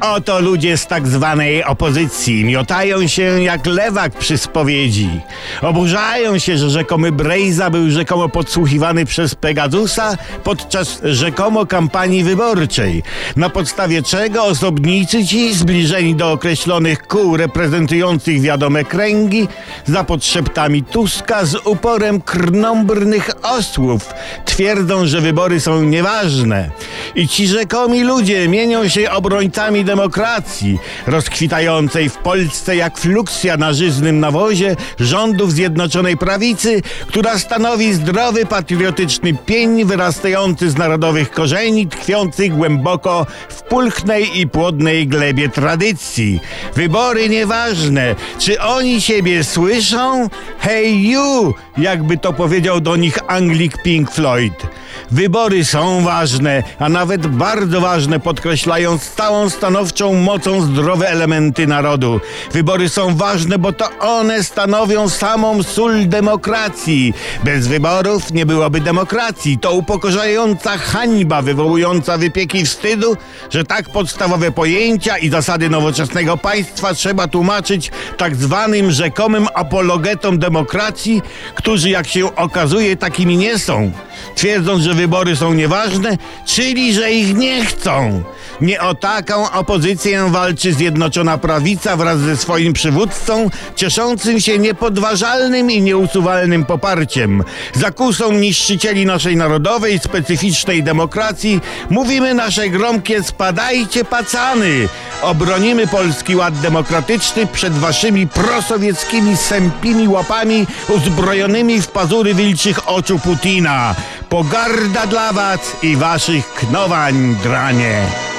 Oto ludzie z tak zwanej opozycji miotają się jak lewak przy spowiedzi. Oburzają się, że rzekomy Brejza był rzekomo podsłuchiwany przez Pegasusa podczas rzekomo kampanii wyborczej, na podstawie czego osobnicy ci zbliżeni do określonych kół reprezentujących wiadome kręgi za podszeptami Tuska z uporem krnąbrnych osłów twierdzą, że wybory są nieważne. I ci rzekomi ludzie mienią się obrońcami demokracji, rozkwitającej w Polsce jak fluksja na żyznym nawozie rządów Zjednoczonej Prawicy, która stanowi zdrowy, patriotyczny pień wyrastający z narodowych korzeni, tkwiących głęboko w pulchnej i płodnej glebie tradycji. Wybory nieważne, czy oni siebie słyszą? Hey you, jakby to powiedział do nich Anglik Pink Floyd. Wybory są ważne, a nawet bardzo ważne, podkreślają z całą stanowczą mocą zdrowe elementy narodu. Wybory są ważne, bo to one stanowią samą sól demokracji. Bez wyborów nie byłoby demokracji. To upokorzająca hańba wywołująca wypieki wstydu, że tak podstawowe pojęcia i zasady nowoczesnego państwa trzeba tłumaczyć tak zwanym rzekomym apologetom demokracji, którzy jak się okazuje takimi nie są. Twierdząc, że wybory są nieważne, czyli że ich nie chcą. Nie o taką opozycję walczy Zjednoczona Prawica wraz ze swoim przywódcą, cieszącym się niepodważalnym i nieusuwalnym poparciem. Zakusą niszczycieli naszej narodowej, specyficznej demokracji mówimy nasze gromkie spadajcie pacany. Obronimy polski ład demokratyczny przed waszymi prosowieckimi sępimi łapami uzbrojonymi w pazury wilczych oczu Putina. Pogarda dla was i waszych knowań dranie.